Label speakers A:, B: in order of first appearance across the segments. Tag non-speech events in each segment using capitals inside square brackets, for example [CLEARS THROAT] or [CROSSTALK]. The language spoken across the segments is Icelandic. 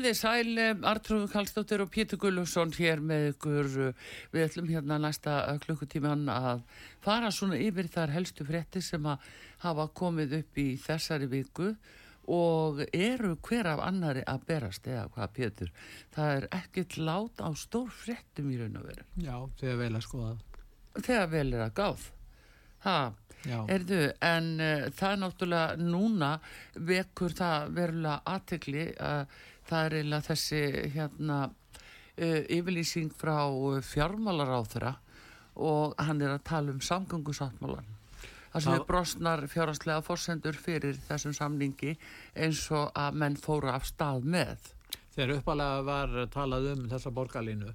A: Komið þið sæl, Artrúð Kallstóttir og Pétur Gullusson hér með ykkur. Við ætlum hérna næsta klukkutíman að fara svona yfir þar helstu frétti sem að hafa komið upp í þessari viku og eru hver af annari að berast eða hvað Pétur. Það er ekkert lát á stór fréttum í raun og veru.
B: Já, þegar vel að skoða.
A: Þegar vel er að gáð. Það, erðu, en uh, það er náttúrulega núna vekur það verulega aðtegli að uh, það er eiginlega þessi hérna uh, yfirlýsing frá fjármálaráþura og hann er að tala um samgöngusáttmálan það sem er brostnar fjárhanslega fórsendur fyrir þessum samningi eins og að menn fóra af stað með.
B: Þegar uppalega var talað um þessa borgarlínu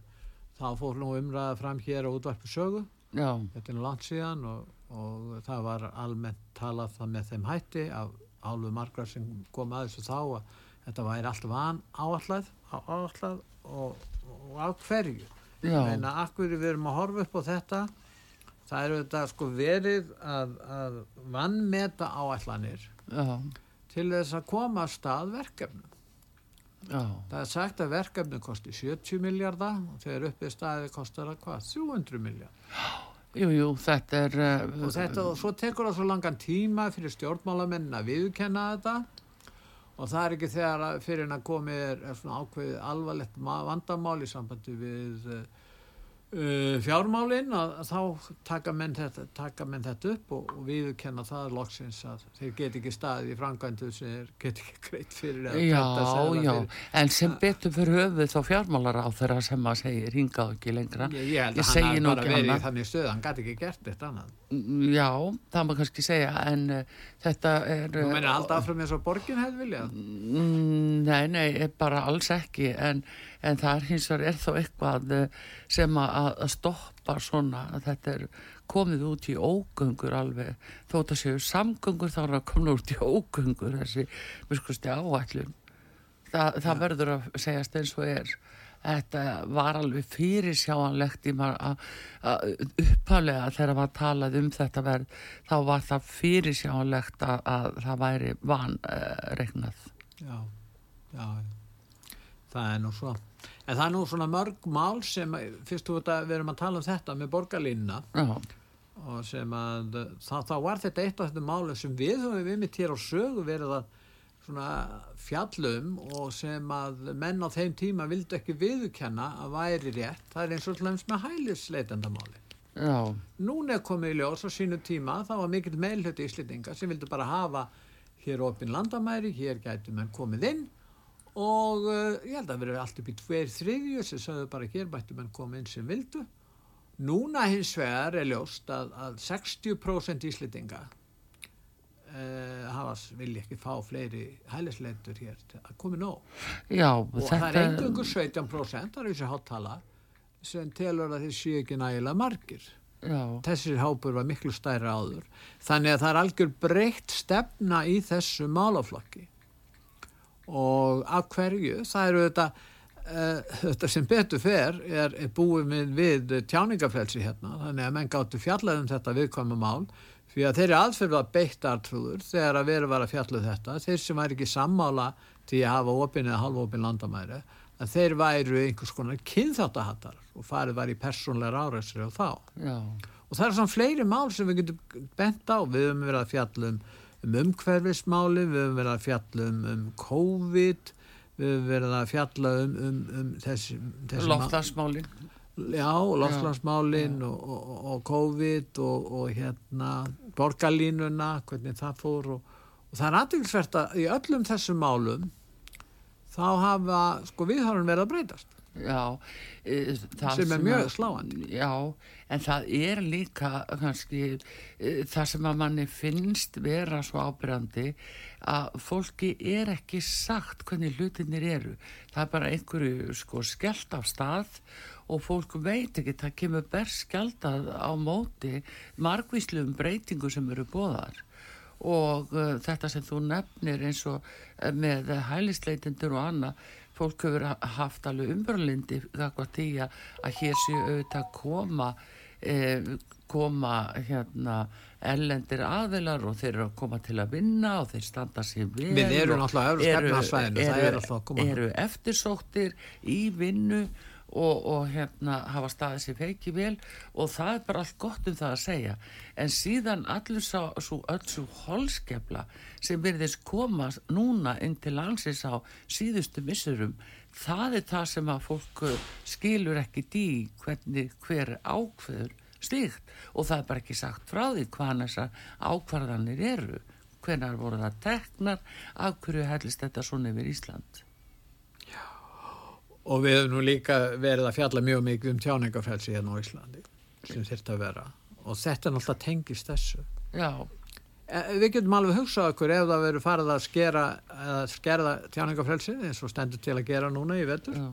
B: þá fór nú umræða fram hér á útvarpu sögu.
A: Já.
B: þetta er nú langt síðan og, og það var almennt talað það með þeim hætti af álfu margra sem kom að þessu þá að þetta væri allt van áallag og, og á hverju en að akkur við erum að horfa upp á þetta það eru þetta sko verið að, að vannmeta áallanir
A: Já.
B: til þess að koma að stað verkefnum
A: Já.
B: það er sagt að verkefni kosti 70 miljardar og þegar uppið staði kostar það hvað? 300 miljardar
A: Jú, jú, þetta er
B: uh, og þetta og svo tekur það svo langan tíma fyrir stjórnmálamenn að viðkenna þetta og það er ekki þegar fyrir en að komið er, svona ákveðið alvarlegt vandamál í sambandi við uh, fjármálinn að, að þá taka menn þetta, taka menn þetta upp og, og viðkenna það loksins að þeir get ekki staðið í frangvæntu sem get ekki greitt fyrir
A: Já, já, fyrir. en sem betur fyrir höfuð þá fjármálar á þeirra sem að segja ringað ekki lengra
B: Ég, ég held að hann har bara verið í þannig stöð hann gæti ekki gert þetta annað
A: Já, það maður kannski segja en uh, þetta er
B: Þú uh, alltaf frá mér svo borgin hefði viljað?
A: Mm, nei, nei, bara alls ekki en, en það er hins vegar er þó eitthvað sem að, að stoppa svona að þetta er komið út í ógöngur alveg. Þótt að séu samgöngur þá er að koma út í ógöngur þessi miskusti áætlun. Þa, það verður að segjast eins og er. Þetta var alveg fyrir sjáanlegt í maður að upphálega þegar maður talaði um þetta verð þá var það fyrir sjáanlegt að, að það væri vanregnað
B: uh, já, já, það er nú svo. En það er nú svona mörg mál sem fyrst þú veit að við erum að tala um þetta með borgarlínuna og sem að þá, þá var þetta eitt af þetta málu sem við höfum við mitt hér á sögu verið að svona fjallum og sem að menn á þeim tíma vildi ekki viðkenna að væri rétt. Það er eins og hljóms með hælisleitendamáli núna er komið í ljós á sínu tíma þá var mikill meilhjöti íslendinga sem vildi bara hafa hér opinn landamæri hér gætu menn komið inn og uh, ég held að verið allt upp í tveir þriðju sem sagðu bara hér mættu menn komið inn sem vildu. Núna hins vegar er ljóst að, að 60% íslendinga Uh, hafa vilja ekki fá fleiri hælisleitur hér að komi nóg.
A: Já,
B: og þetta... það er engungur 17% það er þessi háttala sem telur að þeir séu ekki nægilega margir.
A: Já.
B: þessir hápur var miklu stærra áður. Þannig að það er algjör breytt stefna í þessu málaflokki og af hverju það eru þetta uh, þetta sem betur fer er, er búið við, við tjáningafrelsi hérna þannig að menn gáttu fjallað um þetta viðkvæma mál Því að þeirri aðferð var beitt artrúður þegar að veru var að fjallu um þetta, þeir sem væri ekki sammála til að hafa opin eða halvopin landamæri, að þeir væru einhvers konar kynþáttahattar og farið var í persónleira áræðsri og þá.
A: Já.
B: Og það er svona fleiri mál sem við getum bent á. Við höfum verið að fjallum um umhverfismáli, við höfum verið að fjallum um COVID, við höfum verið að fjalla um, um, um þessi,
A: þessi Loftlagsmálin
B: Já, loftlagsmálin og, og, og COVID og, og hérna borgarlínuna, hvernig það fór og það er aðeinsvert að í öllum þessum málum þá hafa, sko við hafa verið að breytast
A: Já,
B: e, sem er mjög sláandi.
A: Já, en það er líka kannski e, það sem að manni finnst vera svo ábyrgandi að fólki er ekki sagt hvernig hlutinir eru. Það er bara einhverju sko skellt af stað og fólk veit ekki það kemur berst skjaldað á móti margvíslu um breytingu sem eru bóðar og uh, þetta sem þú nefnir eins og uh, með hælisleitindur og annað fólk hefur haft alveg umbröðlindi því að hér séu auðvitað koma eh, koma hérna ellendir aðilar og þeir eru að koma til að vinna og þeir standa sér vel
B: við erum alltaf
A: eru, eru, eru eftirsóttir í vinnu og, og hérna hafa staðið sér feiki vel og það er bara allt gott um það að segja. En síðan allur svo öll svo holskefla sem verðist koma núna inn til landsins á síðustu missurum það er það sem að fólk uh, skilur ekki dý hvernig hver ákveður stíkt og það er bara ekki sagt frá því hvaðan þessar ákvarðanir eru. Hvernar voru það teknar? Af hverju hellist þetta svona yfir Ísland
B: og við hefum nú líka verið að fjalla mjög mikið um tjáningafrelsi hérna á Íslandi sem þurft að vera. Og þetta er náttúrulega tengist þessu.
A: Já.
B: E, Við getum alveg hugsað okkur ef það verður farið að skera að skerða tjáningafrelsi eins og stendur til að gera núna í vetur Já.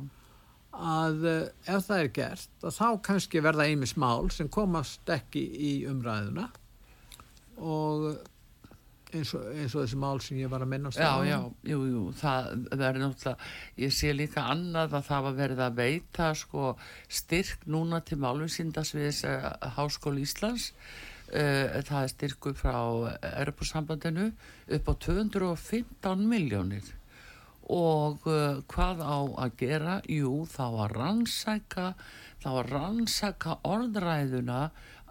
B: að e, ef það er gert þá kannski verða einmis mál sem komast ekki í umræðuna. Og eins og, eins og þessi mál sem ég var að minnast
A: Já, já, jú, jú, það verður náttúrulega, ég sé líka annað að það var verið að veita sko styrk núna til málvinsindasviðis uh, Háskóli Íslands. Uh, það er styrku frá Europasambandinu upp á 215 miljónir og uh, hvað á að gera? Jú, þá að rannsæka þá að rannsæka orðræðuna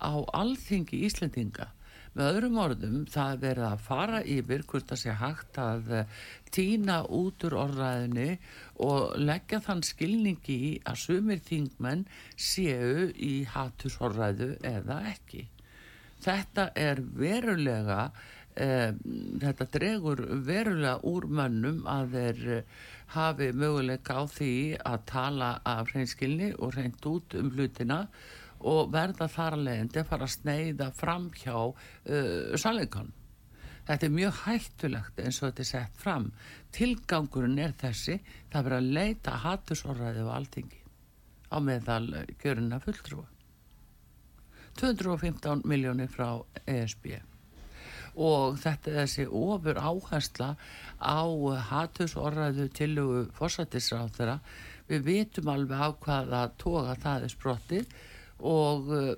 A: á alþingi Íslendinga Með öðrum orðum það verið að fara yfir hvort það sé hægt að eh, týna út úr orðræðinu og leggja þann skilningi í að sumir þingmenn séu í hattusorðræðu eða ekki. Þetta er verulega, eh, þetta dregur verulega úr mönnum að þeir eh, hafi möguleika á því að tala af hreinskilni og hreint út um hlutina og og verða þar að leiðandi að fara að sneiða fram hjá uh, sannleikann. Þetta er mjög hættulegt eins og þetta er sett fram. Tilgangurinn er þessi, það verður að leita hattusorðaði á alltingi á meðal gjöruna fulltrúa. 215 miljónir frá ESB og þetta er þessi ofur áhersla á hattusorðaðu til fórsættisráð þeirra. Við vitum alveg á hvaða toga það er sprottið og uh,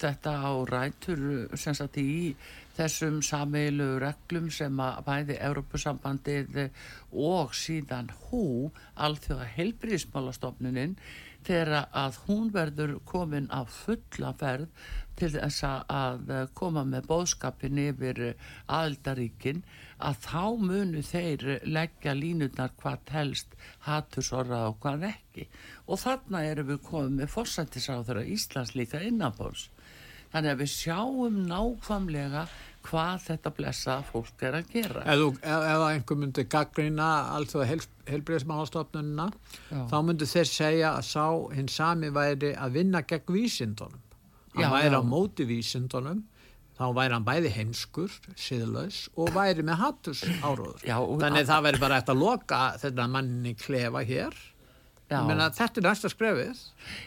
A: þetta á rætur sem sagt í þessum sameilu reglum sem að bæði Európusambandið og síðan hú alþjóða helbriðismálastofnuninn þegar að hún verður komin á fulla ferð til þess að koma með bóðskapin yfir aðildaríkin að þá munu þeir leggja línutnar hvað helst hattusorra og hvað ekki. Og þarna erum við komið með fórsættisáður að Íslands líka innanbóns þannig að við sjáum nákvæmlega hvað þetta blessa fólk er að gera
B: ef einhver myndi gaggrina alltaf hel, helbriðsmálastofnunna þá myndi þeir segja að sá hins sami væri að vinna gegn vísindunum hann já, væri já. á móti vísindunum þá væri hann bæði heimskur, siðlaus og væri með hattus áróður. Þannig að það væri bara eftir að loka þetta manni klefa hér. Meina, þetta er næsta skrefið.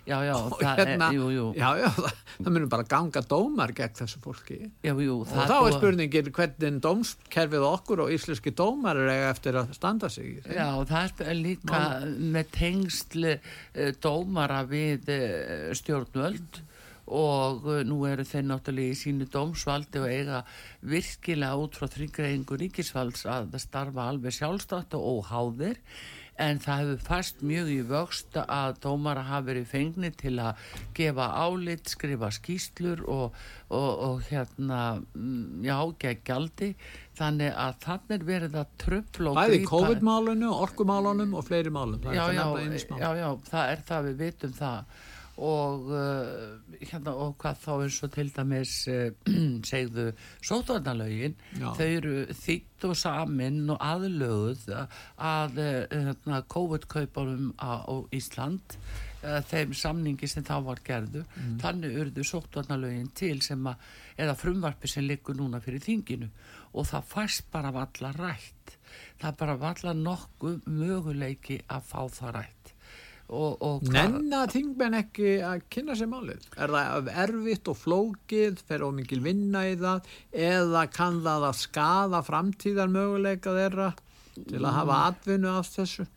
A: Já, já, það hérna, er, jú, jú.
B: Já, já, það, það myndur bara ganga dómar gegn þessu fólki.
A: Jú.
B: Og þá er spurningin hvernig dómskerfið okkur og íslenski dómar er eftir að standa sig.
A: Já, það er líka Ná. með tengslu eh, dómara við eh, stjórnvöld og uh, nú eru þeir náttúrulega í sínu dómsvaldi og eiga virkilega út frá þryggreingu ríkisvalds að starfa alveg sjálfstátt og óháðir en það hefur fast mjög í vöxt að dómara hafi verið fengni til að gefa álit, skrifa skýslur og, og, og hérna mm, já, gegjaldi þannig að þannig er verið að tröfla og
B: Bæði COVID-málunum, orkumálunum og fleiri málum
A: já já, já, já, það er það við vitum það og, uh, hérna, og hvað þá eins og til dæmis uh, [CLEARS THROAT] segðu sótvarnalögin þau eru þýtt og samin og aðlöguð að uh, hérna, COVID-kauparum á Ísland uh, þeim samningi sem þá var gerðu. Mm. þannig urðu sótvarnalögin til sem að eða frumvarfi sem liggur núna fyrir þinginu. Og það fæst bara valla rætt. Það bara valla nokkuð möguleiki að fá það rætt
B: Nenna þingmenn ekki að kynna sér málið? Er það erfitt og flókið, fer ómikið vinna í það eða kann það að skada framtíðar möguleika þeirra til að hafa atvinnu af þessu?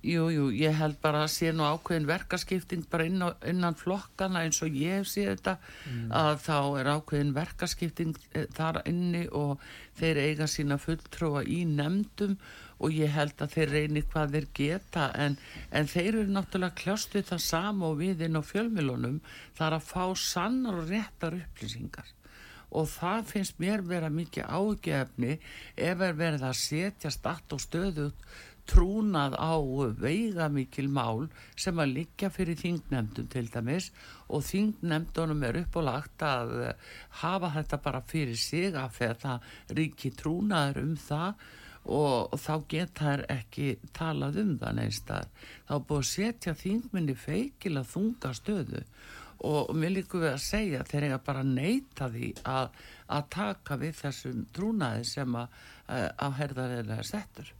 A: Jú, jú, ég held bara að sé nú ákveðin verkaskipting bara inn á, innan flokkana eins og ég sé þetta mm. að þá er ákveðin verkaskipting eh, þar inni og þeir eiga sína fulltróa í nefndum og ég held að þeir reyni hvað þeir geta en, en þeir eru náttúrulega kljástuð það sama og við inn á fjölmilunum þar að fá sannar og réttar upplýsingar. Og það finnst mér vera mikið ágefni ef er verið að setja statt og stöðut trúnað á veiga mikil mál sem að liggja fyrir þingnefndum til dæmis og þingnefndunum er uppálagt að hafa þetta bara fyrir sig að þetta ríki trúnaður um það og þá geta þær ekki talað um það neistar þá búið að setja þingminni feikil að þunga stöðu. Og mér líku við að segja þeir eiga bara neyta því að, að taka við þessum trúnaði sem að, að herðarlega settur.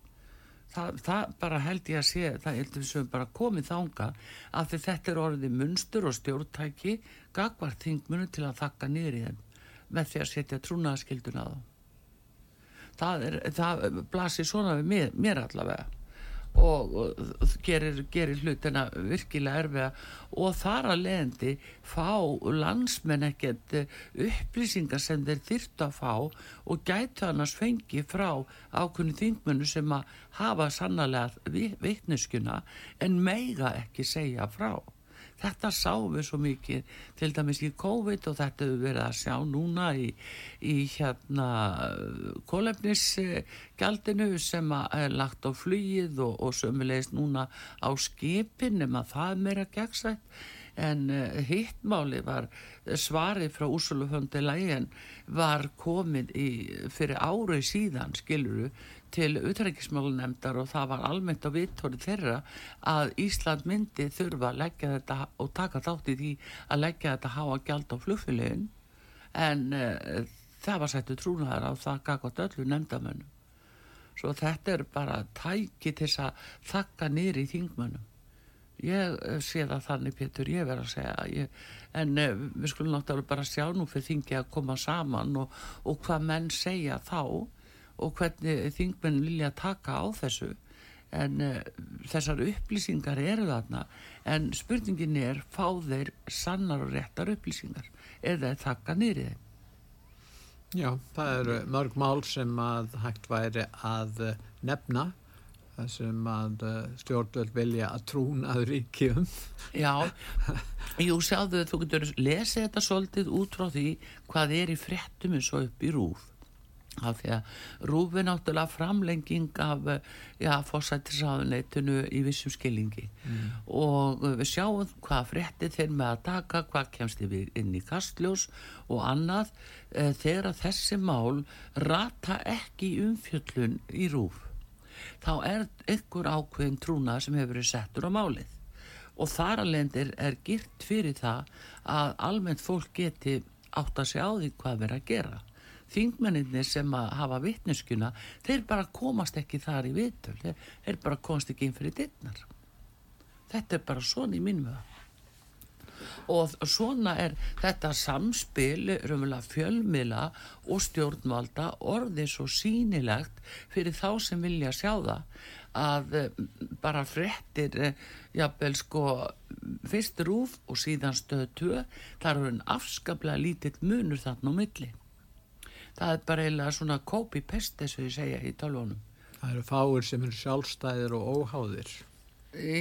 A: Það, það bara held ég að sé það heldur við sem bara komið þánga að þetta er orðið munstur og stjórntæki gagvar þingmunu til að þakka þeim með því að setja trúnaðaskildun að þá það, er, það blasir svona við mér, mér allavega. Og, og gerir, gerir hlutina virkilega erfiða. Og þar að leðandi fá landsmenn ekkert upplýsingar sem þeir þyrta að fá og gætu annars fengi frá ákunni þingmennu sem að hafa sannlega vittneskuna en meiga ekki segja frá þetta sáum við svo mikið til dæmis í COVID og þetta hefur verið að sjá núna í, í hérna kólefnisgjaldinu sem er lagt á flýið og, og sömulegist núna á skipin nema það er meira gegnsætt. En uh, hittmáli var svarið frá Úsuluföndi lægin var komið í, fyrir árið síðan skiluru til utrækismálunemdar og það var almennt á vittóri þeirra að Ísland myndi þurfa að leggja þetta og taka þátt í því að leggja þetta háa gjald á flugfélagin en uh, það var sættu trúnaðar á það gagvat öllu nefndamönnum svo þetta er bara tæki til að þakka nýri í þingmönnum. Ég uh, sé það þannig Pétur ég verð að segja. Ég, en uh, við skulum náttúrulega bara sjá nú fyrir þingi að koma saman og, og hvað menn segja þá og hvernig þingmenn vilja taka á þessu. En uh, þessar upplýsingar eru þarna en spurningin er fá þeir sannar og réttar upplýsingar eða þakka nýrið
B: Já, það eru mörg mál sem að hægt væri að eh, nefna sem að eh, stjórnvöld vilja að trúna að ríkjum.
A: Já, jú sjáðu þú getur lesið þetta svolítið út frá því hvað er í frettum eins og upp í rúf af því að rúfi náttúrulega framlenging af ja, fósættisáðunleitinu í vissum skilningi. Mm. og við sjáum hvað frétti þeir með að taka, hvað kemst við inn í kastljós og annað e, þegar þessi mál rata ekki umfjöllun í rúf þá er ykkur ákveðin trúna sem hefur verið settur á málið. Og þar alveg er, er girt fyrir það að almennt fólk geti átt að segja á því hvað verið að gera þingmenninni sem hafa vittneskuna þeir bara komast ekki þar í vitul þeir, þeir bara komast ekki inn fyrir dittnar þetta er bara svona í mínum vega og svona er þetta samspil fjölmila og stjórnvalda orðið svo sínilegt fyrir þá sem vilja sjá það að eh, bara frettir eh, jafnvel sko fyrst rúf og síðan stöðu tvö þar eru en afskaplega lítill munur þarna á milli það er bara eiginlega svona copy-paste þess að ég segja í talvonum
B: Það eru fáir sem eru sjálfstæðir og óháðir.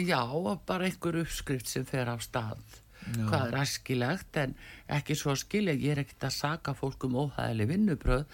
A: Já, bara einhver uppskrift sem fer af stað. Já. Hvað er æskilegt en ekki svo skilja, ég er ekkert að saka fólk um óhæðileg vinnubröð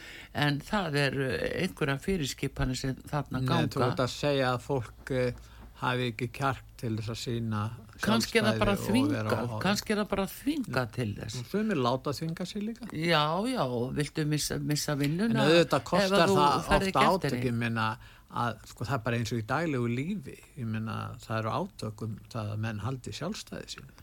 A: en það er eh, einhverja fyrirskipanir sem þarna ganga. Nei,
B: þú ert að segja að fólk uh, hafi ekki kjark til þess að sína
A: kannski er það bara þvinga kannski er það bara þvinga til þess.
B: Og svömið láta þvinga sér líka.
A: Já, já, viltu missa, missa vinnuna?
B: En auðvitað kostar það ofta átökjum minna að sko það er bara eins og í daglegu lífi. Ég minna það eru átökum það að menn haldi sjálfstæði sín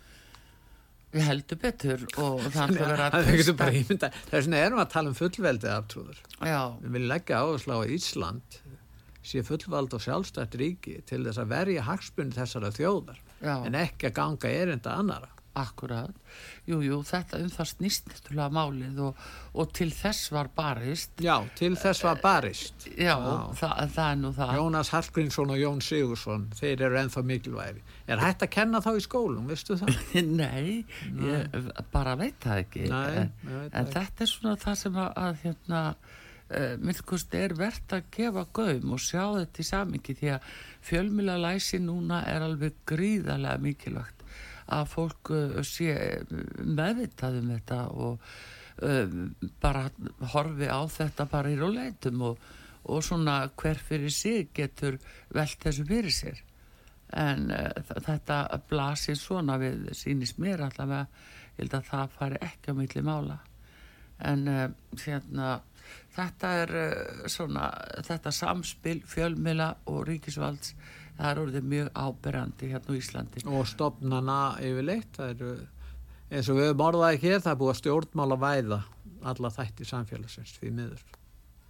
A: við heldum betur og það
B: er það er svona erum að tala um fullveldið aftrúður við viljum leggja áherslu á Ísland sé fullvald og sjálfstætt ríki til þess að verja hagspunni þessara þjóðar Já. en ekki að ganga erinda annara.
A: Akkurat, jú, jú, þetta um það snýst náttúrulega málið og, og til þess var barist.
B: Já, til þess var barist.
A: Já, Já. Það, það er nú það.
B: Jónas Hallgrímsson og Jón Sigursson, þeir eru ennþá mikilvægi. Er hægt að kenna þá í skólum, veistu það?
A: Nei, [LAUGHS] Nei. ég bara veit það ekki. Nei, en, veit en þetta er svona það sem að, að hérna uh, eh, myndkust er verðt að gefa gaum og sjá þetta í samingi því að fjölmjöla læsi núna er alveg gríðarlega mikilvægt að fólk uh, sé meðvitað um þetta og uh, bara horfi á þetta bara í róleitum og, og svona hver fyrir sig getur velt þessu fyrir sér. En þetta blasir svona við sínist mér allavega ég held að það fari ekki á milli mála en hérna þetta er uh, svona þetta samspil fjölmila og ríkisvalds það er orðið mjög áberandi hérna á Íslandi.
B: Og stopnana yfirleitt það eru eins og við höfum orðaði hér það er búið að stjórnmála væða alla þætti samfélagsins því miður.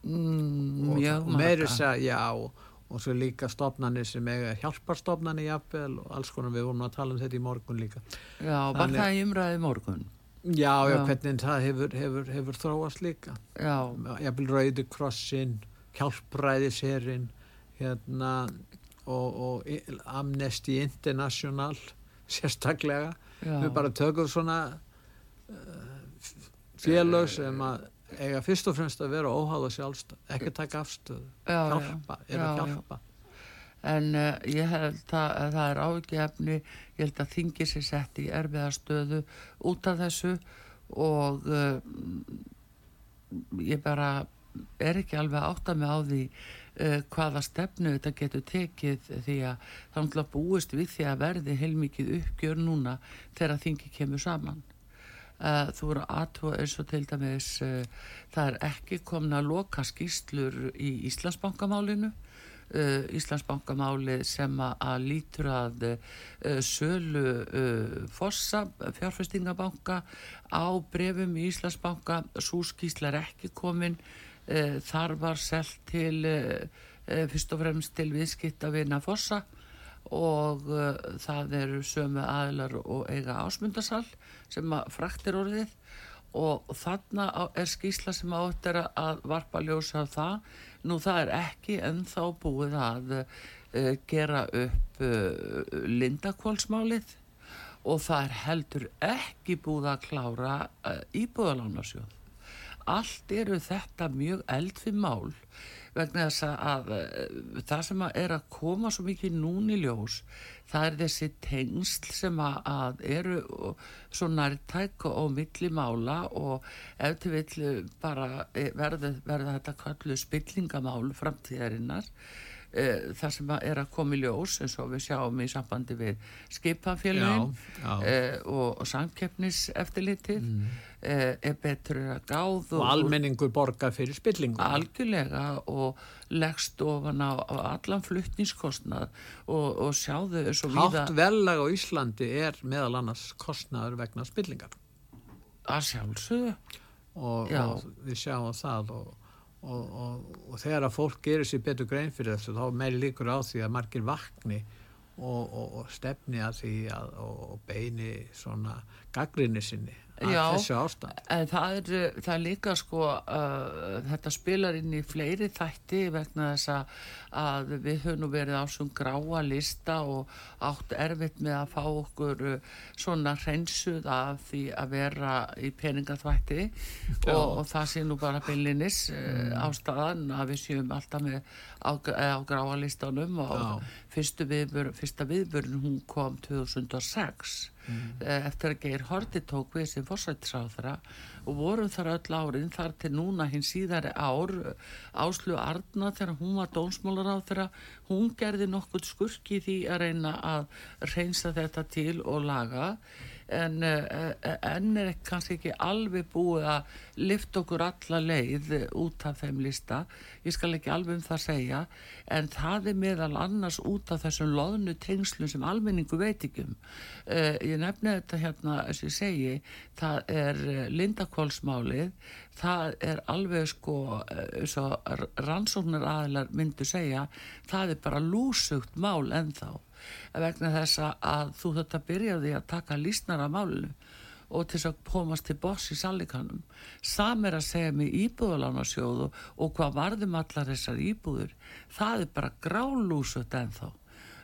A: Mm, og
B: meiri segja já og, og svo líka stopnani sem er hjálparstopnani jafnvel og alls konar við vorum að tala um þetta í morgun líka.
A: Já, var Þannig, það í umræði morgun?
B: Já, já, hvernig það hefur, hefur, hefur þróast líka.
A: Já.
B: Vil rauði krossin, hjálpræðiserinn, hérna, og, og Amnesty International, [LAUGHS] sérstaklega. Já. Við bara tökum svona uh, félag sem að eiga fyrst og fremst að vera óháð og sjálfstöð, ekki taka afstöð, hjálpa, er að hjálpa
A: en uh, ég held að, að það er ágefni ég held að þingi sér sett í erfiðastöðu út af þessu og uh, ég bara er ekki alveg átt að mig á því uh, hvaða stefnu þetta getur tekið því að það er búist við því að verði heilmikið uppgjör núna þegar þingi kemur saman. Þú eru aðtúa eins og til dæmis það er ekki komna að loka skýslur í Íslandsbankamálinu Uh, Íslandsbankamáli sem að lítur að uh, sölu uh, fossa fjárfestingabanka á brefum í Íslandsbanka. Svo skýslar ekki komin. Þar var selt til fyrst og fremst til viðskipt að vinna fossa og það eru sömu aðlar og eiga ásmundasal sem að fraktir orðið og þarna er skýsla sem átt er að varpa ljósa á það Nú það er ekki ennþá búið að uh, gera upp uh, lindakválsmálið og það er heldur ekki búið að klára uh, íbúðalánarsjóð. Allt eru þetta mjög eldfið mál vegna þess að það sem að er að koma svo mikið núni ljós það er þessi tengsl sem að eru svo nærtæk og millimála og ef til vill bara e, verða, þetta kallu spillingamál framtíðarinnar það sem er að koma í ljós eins og við sjáum í sambandi við skipafélagin e, og, og samkeppniseftilitið mm. e, er betur að gáð
B: og, og almenningur borgar fyrir spillingum
A: algjörlega og leggst ofan á, á allan fluttningskostnað og, og sjáðu
B: Hátt velag á Íslandi er meðal annars kostnaður vegna spillingar.
A: Að sjálfsögðu.
B: Og, og við sjáum það og, og þegar að fólk gerir sér betur grein fyrir þessu þá meiri líkur á því að margir vakni og stefni að því að, og beini svona gaggrinni sinni
A: Já,
B: þessu ástand.
A: En það er, uh, það er líka sko uh, þetta spilar inn í fleiri þætti vegna þess að, við höfum nú verið á svon gráa lista og átt erfitt með að fá okkur uh, svona hreinsuð af því að vera í peningaþvætti. Og, og það sé nú bara byllinis uh, ástæðan að við séum alltaf með á, á gráa listanum og fyrsta viðbörn hún kom 2006 eh, eftir að Geir Horti tók við sem fórsættisráðara og vorum þar öll árin þar til núna hinn síðari ár Áslu Arna þegar hún var dónsmálaráðara hún gerði nokkuð skurki því að reyna að reynsa þetta til og laga en uh, enn er kannski ekki alveg búið að lifta okkur alla leið út af þeim lista. Ég skal ekki alveg um það segja en það er meðal annars út af þessum loðnu tengslum sem almenningu veit ekki um. Uh, ég nefni þetta hérna eins og ég segi það er Lindakólsmálið það er alveg sko eins og rannsóknar aðilar myndu segja það er bara lúsugt mál ennþá vegna þess að þú þetta byrjaði að taka lísnar af málinu og til þess að komast til boss í sallikanum sam er að segja með íbúðalánarsjóð og, og hvað varðum allar þessar íbúður það er bara grálúsut ennþá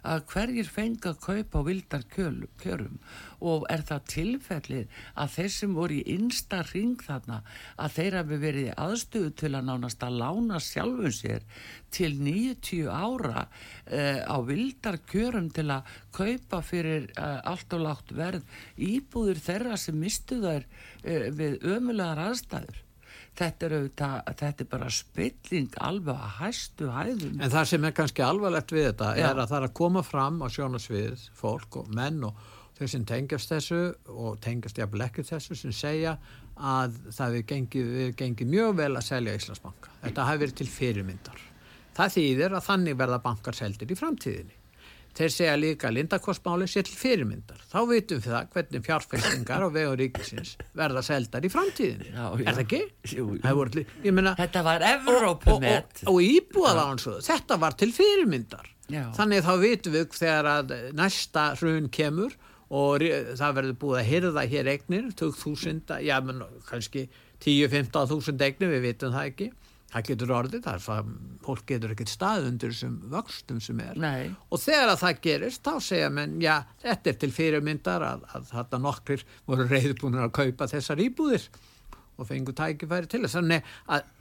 A: að hverjir fengi að kaupa vildar kjörum, og er það tilfellið að þeir sem voru í innsta ring þarna að þeir hafi verið aðstöðu til að nánast að lána sjálfum sér til 90 ára uh, á vildar kjörum til að kaupa fyrir uh, allt og látt verð íbúður þeirra sem mistu þær uh, við ömulegar aðstæður þetta er, auðvitað, þetta er bara spilling alveg að hæstu hæðum
B: En það sem er kannski alvarlegt við þetta
A: Já.
B: er að það er að koma fram á sjónasvið fólk og menn og þau sem tengjast þessu og tengjast jafnvel ekki þessu sem segja að það er gengið, mjög vel að selja Íslandsbanka. Þetta hafi verið til fyrirmyndar. Það þýðir að þannig verða bankar seldir í framtíðinni. Þeir segja líka að lindakostmáli sé til fyrirmyndar. Þá vitum við það hvernig fjárfæstingar á vegu ríkisins verða seldar í framtíðinni.
A: Já, já.
B: Er það ekki?
A: Jú, jú.
B: Voru, meina,
A: þetta var
B: og, og,
A: Evrópumet
B: og, og íbúðalánsöðu, þetta var til fyrirmyndar
A: Já.
B: þannig þá vitum við þegar að næsta hrun kemur og það verður búið að hyrða hér eignir, 2000, já menn kannski 10-15 þúsund eignir, við vitum það ekki það getur orðið, það er það fólk getur ekkert stað undir þessum vöxtum sem er.
A: Nei.
B: og þegar að það gerist þá segja menn, já, þetta er til fyrirmyndar að, að þetta nokkrir voru reyðbúinir að kaupa þessar íbúðir og fengu tækifæri til þess. Þannig að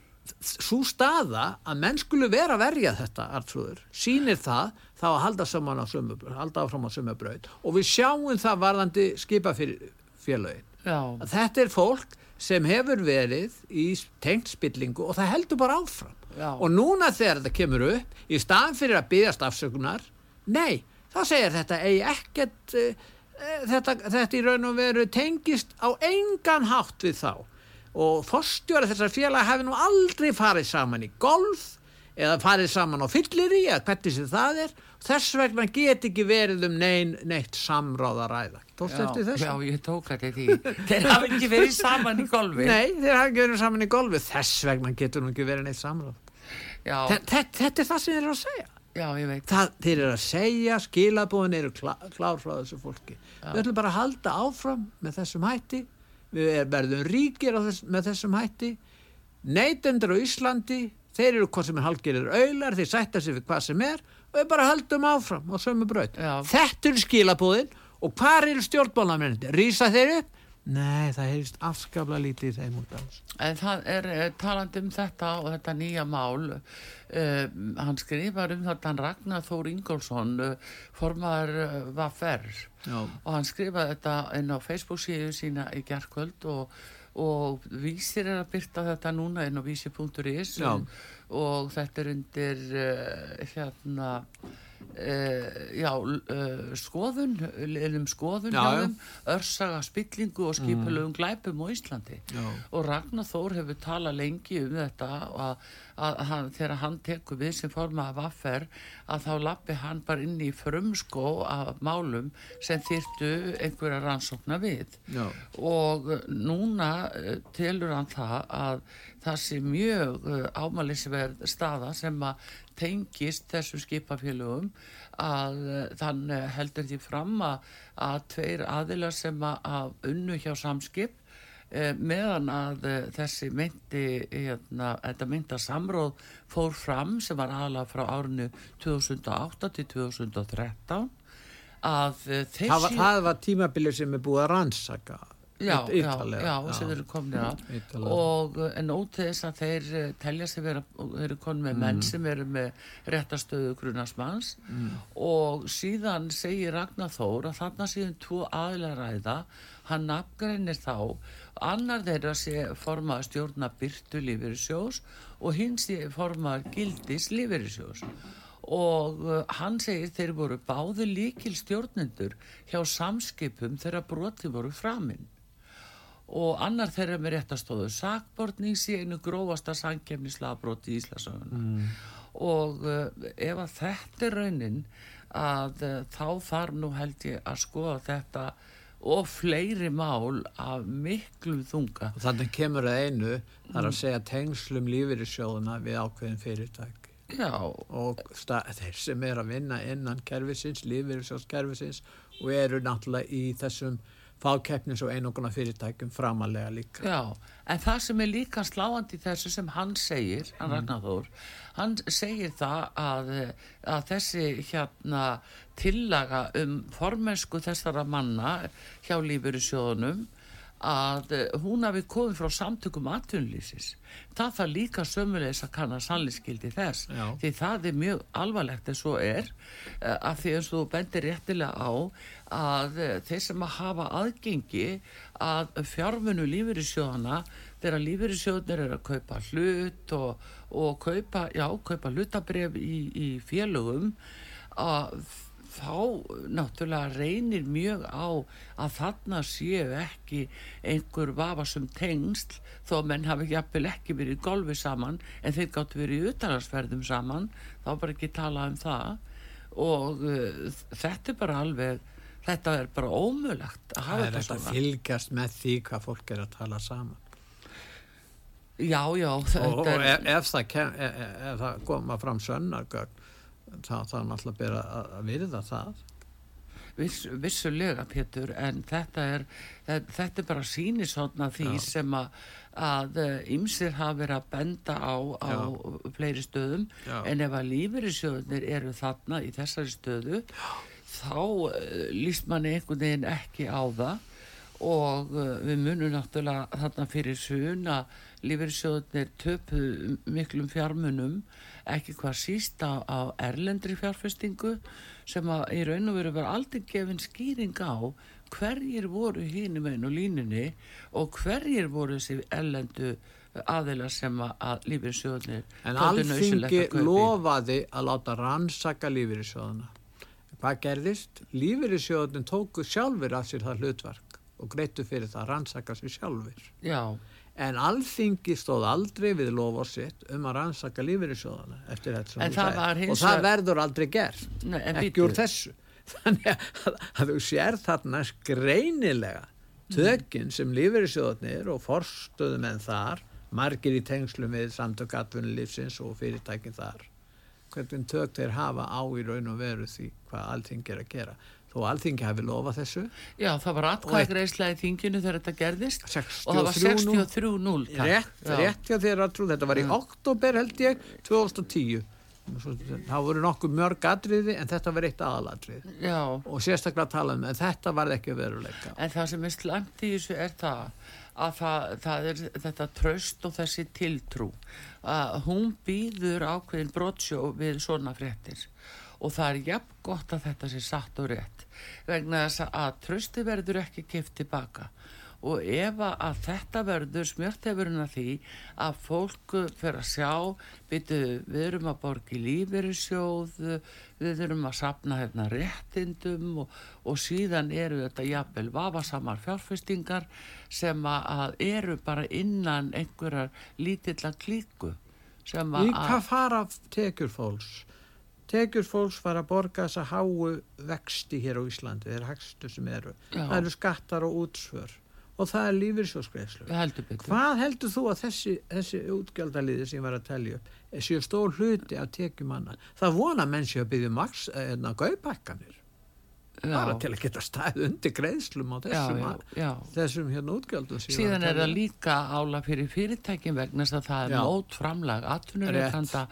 B: svo staða að menn skulu vera að verja þetta artrúður, sýnir það þá að halda saman á sömu, halda áfram á sömu braut. Og við sjáum það varðandi skipa fyrir félögin
A: Já,
B: að þetta er fólk sem hefur verið í tengt spillingu og það heldur bara áfram.
A: Já.
B: og núna þegar þetta kemur upp í staðan fyrir að byggast afsökunar nei, þá segir þetta eigi ekkert uh, þetta, þetta í raun og veru tengist á engan hátt við þá. Og fórstjóra þessar félag hafi nú aldrei farið saman í golf eða farið saman á fyllir í eða hvernig sem það er. Þess vegna get ekki verið um nein, neitt samráð tókst eftir
A: já,
B: þessu?
A: já, ég tók þetta því. Þeir hafa ekki verið saman í golfi.
B: Nei, þeir hafa ekki verið saman í golfi. Þess vegna getur nú ekki verið neitt samráð.
A: Já,
B: Þe- þe- Þetta er það sem þeir eru að segja.
A: Já, ég veit.
B: Það, Þeir eru að segja, skilabúðin eru klá, klár frá þessu fólki. Við ætlum bara að halda áfram með þessum hætti. Við er, verðum ríkir þess, með þessum hætti. Neytendur á Íslandi Þeir eru hvað sem er halgerir auðlar Þeir sætta sig við hvað sem er Og við bara haldum áfram á sömu braut.
A: Já.
B: Þetta eru skilabúðin Og hvar eru stjórnbólamennin? Rísa þeir upp? Nei, það heyrist afskaplega lítið þeim út af þessu
A: En það er eh, talandi um þetta og þetta nýja mál uh, hann skrifar um þetta hann Ragnar Þór Ingólfsson uh, formaður uh, Vaffer
B: Já.
A: og hann skrifaði þetta inn á Facebook síðu sína í gerkvöld og, og vísir er að byrta þetta núna inn á vísi.is og, og þetta er undir uh, hérna já, uh, skoðun liðum skoðun
B: Já,
A: hjá
B: já.
A: þeim, örsaga spillingu og skipulögum glæpum á Íslandi
B: Já.
A: og Ragnar Þór hefur talað lengi um þetta og að, að hann, þegar hann tekur við sem forma af affer að þá lappi hann bara inn í frumskó af málum sem þyrtu einhverja rannsókna við
B: Já.
A: og uh, núna uh, telur hann það að það sé mjög uh, ámælisverð staða sem að tengist þessum skipafélögum að þann heldur því fram að, að tveir aðilar sem að, unnu hjá samskip eh, meðan að eh, þessi myndi hérna, þetta mynda samróð fór fram sem var aðalega frá árinu 2008 til 2013 að þessi
B: það var, það var tímabilið sem er búið að rannsaka
A: Já, já, já, sem eru komin og en ótið þess að þeir telja sig vera, eru komin með mm. menn sem eru með réttastöðu grunasmanns mm. og síðan segir Ragnar Þór að þarna síðan tvo aðlæðaræða hann nafngreinir þá. Annar þeirra sé formað stjórna byrtu lífeyrisjós og hins sé formað gildis lífeyrisjós og hann segir þeir voru báðu líkil stjórnendur hjá samskipum þegar broti voru framinn og annar þeirra með réttastóðu sakbortnings í einu grófasta sankjefnislagabróti í Íslasögun mm. og uh, ef að þetta er raunin að uh, þá þarf nú held ég að skoða þetta og fleiri mál af miklu þunga
B: og þannig kemur það einu þar að mm. segja tengslum lífið í sjóðuna við ákveðin fyrirtæk
A: Já.
B: og þeir sem er að vinna innan kervisins, lífið í sjóðskervisins og eru náttúrulega í þessum fákeppnis og einoguna fyrirtækjum framalega líka.
A: Já, en það sem er líka sláandi þessu sem hann segir, hann mm. Ragnarður, hann segir það að, að þessi hérna tillaga um formensku þessara manna hjá lífur í sjóðunum að hún hafi komið frá samtökum atvinnlýsis. Það þarf líka sömulegis að kanna sannlýskildi þess Já. því það er mjög alvarlegt en svo er eh, að því eins og þú bendir réttilega á að eh, þeir sem að hafa aðgengi að fjármunu lífyrirsjóðana þegar lífyrirsjóðnir er að kaupa hlut og, og kaupa, já, kaupa hlutabref í, í félögum að þá náttúrulega reynir mjög á að þarna séu ekki einhver vafasum tengst þó að menn hafi jafnvel ekki verið í golfi saman en þeir gáttu verið í utalarsferðum saman þá bara ekki tala um það og uh, þetta er bara alveg þetta er bara ómulagt að hafa þetta
B: svona. Það er að fylgjast með því hvað fólk er að tala saman.
A: Já, já.
B: Og, og ef, ef, það kem, ef, e, ef það koma fram sönnargögn þá er náttúrulega bara að, virða það.
A: Viss, vissulega, Pétur, en þetta er, þetta er bara sínisotna því já. sem að ymsir hafa verið að benda á, á fleiri stöðum Já. en ef að lífeyrisjóðunir eru þarna í þessari stöðu Já þá uh, líst manni einhvern veginn ekki á það og uh, við munum náttúrulega þarna fyrir sun að lífeyrisjóðunir töpu miklum fjármunum ekki hvað síst á, á erlendri fjárfestingu sem að í raun og veru var aldrei gefin skýring á hverjir voru hínum einu línunni og hverjir voru þessi erlendu aðeila sem að lífeyrisjóðunir
B: En alþingi lofaði að láta rannsaka lífeyrisjóðuna Hvað gerðist? Lífeyrissjóðun tóku sjálfur af sér það hlutverk og greitu fyrir það að rannsaka sér sjálfur.
A: Já.
B: En alþingi stóð aldrei við loforsitt um að rannsaka lífeyrissjóðuna eftir þetta. Og það verður aldrei gert. Nei, ekki úr þessu. [LAUGHS] Þannig að, að þú sér þarna skreinilega tökinn sem lífeyrissjóðunir og forstöðum en þar, margir í tengslum við samtökatvinnulífsins og fyrirtækinn þar hvernig tök þeir hafa á í raun og veru því hvað allting er að gera þó allting hefði lofað þessu.
A: Já, það var atkvæðgreislega í þinginu þegar þetta gerðist.
B: 63,
A: og það var 63-0
B: Rétt, rétt já. þeir að trú þetta var í oktober held ég 2010 það voru nokkuð mörg atriði en þetta var eitt aðalatrið
A: Já.
B: og sérstaklega talað um en þetta var ekki veruleika.
A: En það sem er slemt í þessu er það að það, það er þetta tröst og þessi tiltrú. Að hún býður ákveðin brotsjó við svona fréttir og það er jafn gott að þetta sé satt og rétt vegna þess að trösti verður ekki kipt tilbaka og ef að þetta verður smjörtefurinn að því að fólk fyrir að sjá byrju, við erum að borgi lífeyrissjóð við erum að sapna hérna réttindum og, og síðan eru þetta jafnvel vafasamar fjárfestingar sem að eru bara innan einhverjar lítilla klíku
B: Í hvað fara tekjur fólks? Tekjur fólks fara að borga þess að háu vexti hér á Íslandi, þeir hagstu sem eru. Já. Það eru skattar og útsvör og það er lífyrsjóskreislu. Hvað heldur þú að þessi, þessi útgjaldaliði sem ég var að tellja upp séu stór hluti af tekjumanna? Það vona menn séu að byggja maks eða gaupækkanir. Bara til að geta stæð undir greiðslum á þessum,
A: já, já,
B: þessum hérna útgjöldum
A: síðan er það líka ála fyrir fyrirtækin vegna þess að það er mót framlag atvinnureikanda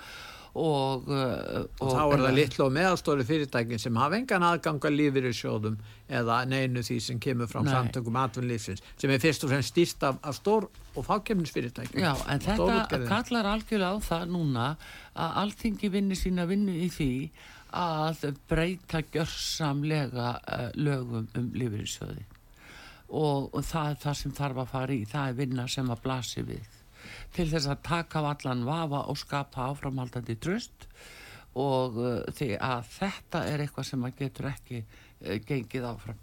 A: og,
B: og, og þá er það litlu og meðalstóri fyrirtækin sem hafa engan aðganga lífið í sjóðum eða neinu því sem kemur frá samtökum atvinnulífsins sem er fyrst og fremst stýst af, af stór og fákjefnisfyrirtækin
A: Já, en þetta kallar algjörlega á það núna að alltingi vinni sína vinnu í því að breyta gjörsamlega uh, lögum um lífeyrinsjöði og, og það er það sem þarf að fara í það er vinna sem að blasi við. Til þess að taka vallan vafa og skapa áframhaldandi tröst og uh, því að þetta er eitthvað sem maður getur ekki uh, gengið áfram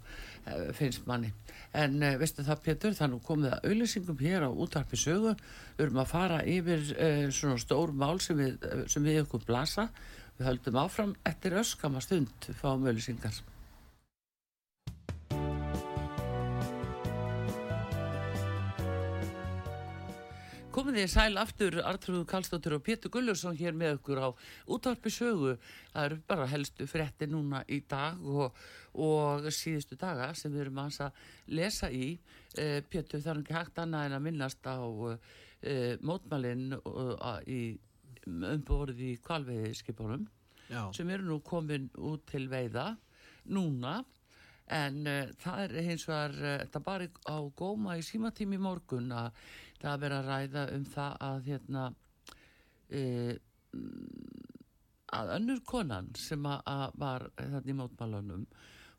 A: finnst manni. En veistu það Pétur, það nú komið að auðlýsingum hér á útarpi sögu. Við erum að fara yfir svona stór mál sem við, sem við okkur blasa Við höldum áfram eftir öskama stund fáum öllisingar. Komið þið sæl aftur Artrúðu Kallstóttur og Pétur Gullursson hér með okkur á útvarpi sögu. Það eru bara helstu frétti núna í dag og, og síðustu daga sem við erum að lesa í. Eh, Pétur er ekki hægt annað en að minnast á eh, mótmælinn í umborðið í kvalveiðskipunum sem eru nú komin út til veiða núna. En uh, það er hins vegar uh, þetta bara á góma í símatími morgun að það vera að ræða um það að hérna uh, að önnur konan sem að, að var þarna í mótmálunum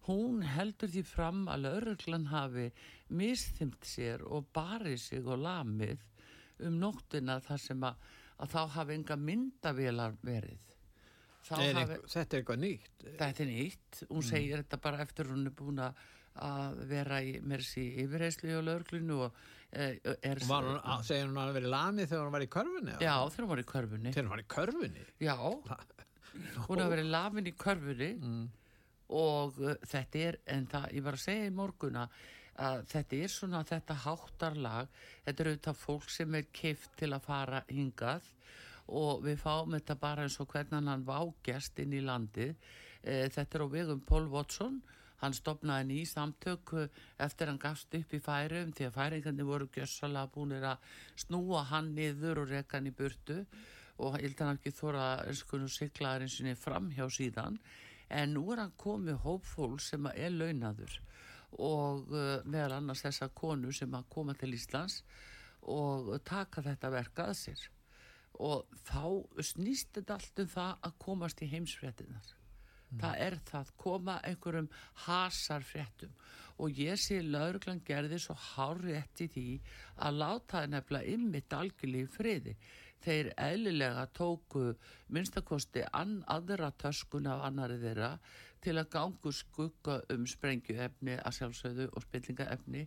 A: hún heldur því fram að lauruglan hafi misthimt sér og barið sig og lamið um nóttina þar sem að að þá hafi enga myndavélar verið
B: er hafi, Þetta er eitthvað nýtt
A: Þetta er nýtt, hún mm. segir þetta bara eftir hún er búin að vera í mersi yfirheyslu og löglinu og
B: er, er var hún, að, segir hún að vera lamið þegar hún var í körfunni?
A: Já, þegar hún var í körfunni
B: Þegar hún var í körfunni?
A: Já, [LAUGHS] hún hafi verið lamin í körfunni mm. og uh, þetta er en það, ég var að segja í morguna að þetta er svona þetta háttarlag. Þetta eru þetta fólk sem er kift til að fara hingað og við fáum þetta bara eins og hvernig hann vágjast inn í landi e, þetta er á vegum Pól Watson. Hann stopnaði ný samtök eftir hann gafst upp í færum því að færingarnir voru gjössalega búinir að snúa hann niður og reka hann í burtu. Og að hann ekki þóra að sigla eins og fram hjá síðan. En nú er hann komið hópfól sem er launadur og uh, meðal annars þessa konu sem að koma til Íslands og taka þetta verka að sér. Og þá snýst þetta allt um það að komast í heimsfréttinar mm. það er það koma einhverjum hasarfréttum. Og ég sé lauruglan gerði svo hárétt í því að láta það nefnilega ymmit algjörlega í friði. Þeir eðlilega tóku minnstakosti aðra töskun af annari þeirra til að gangu skugga um sprengjuefni að sjálfsögðu og spillingaefni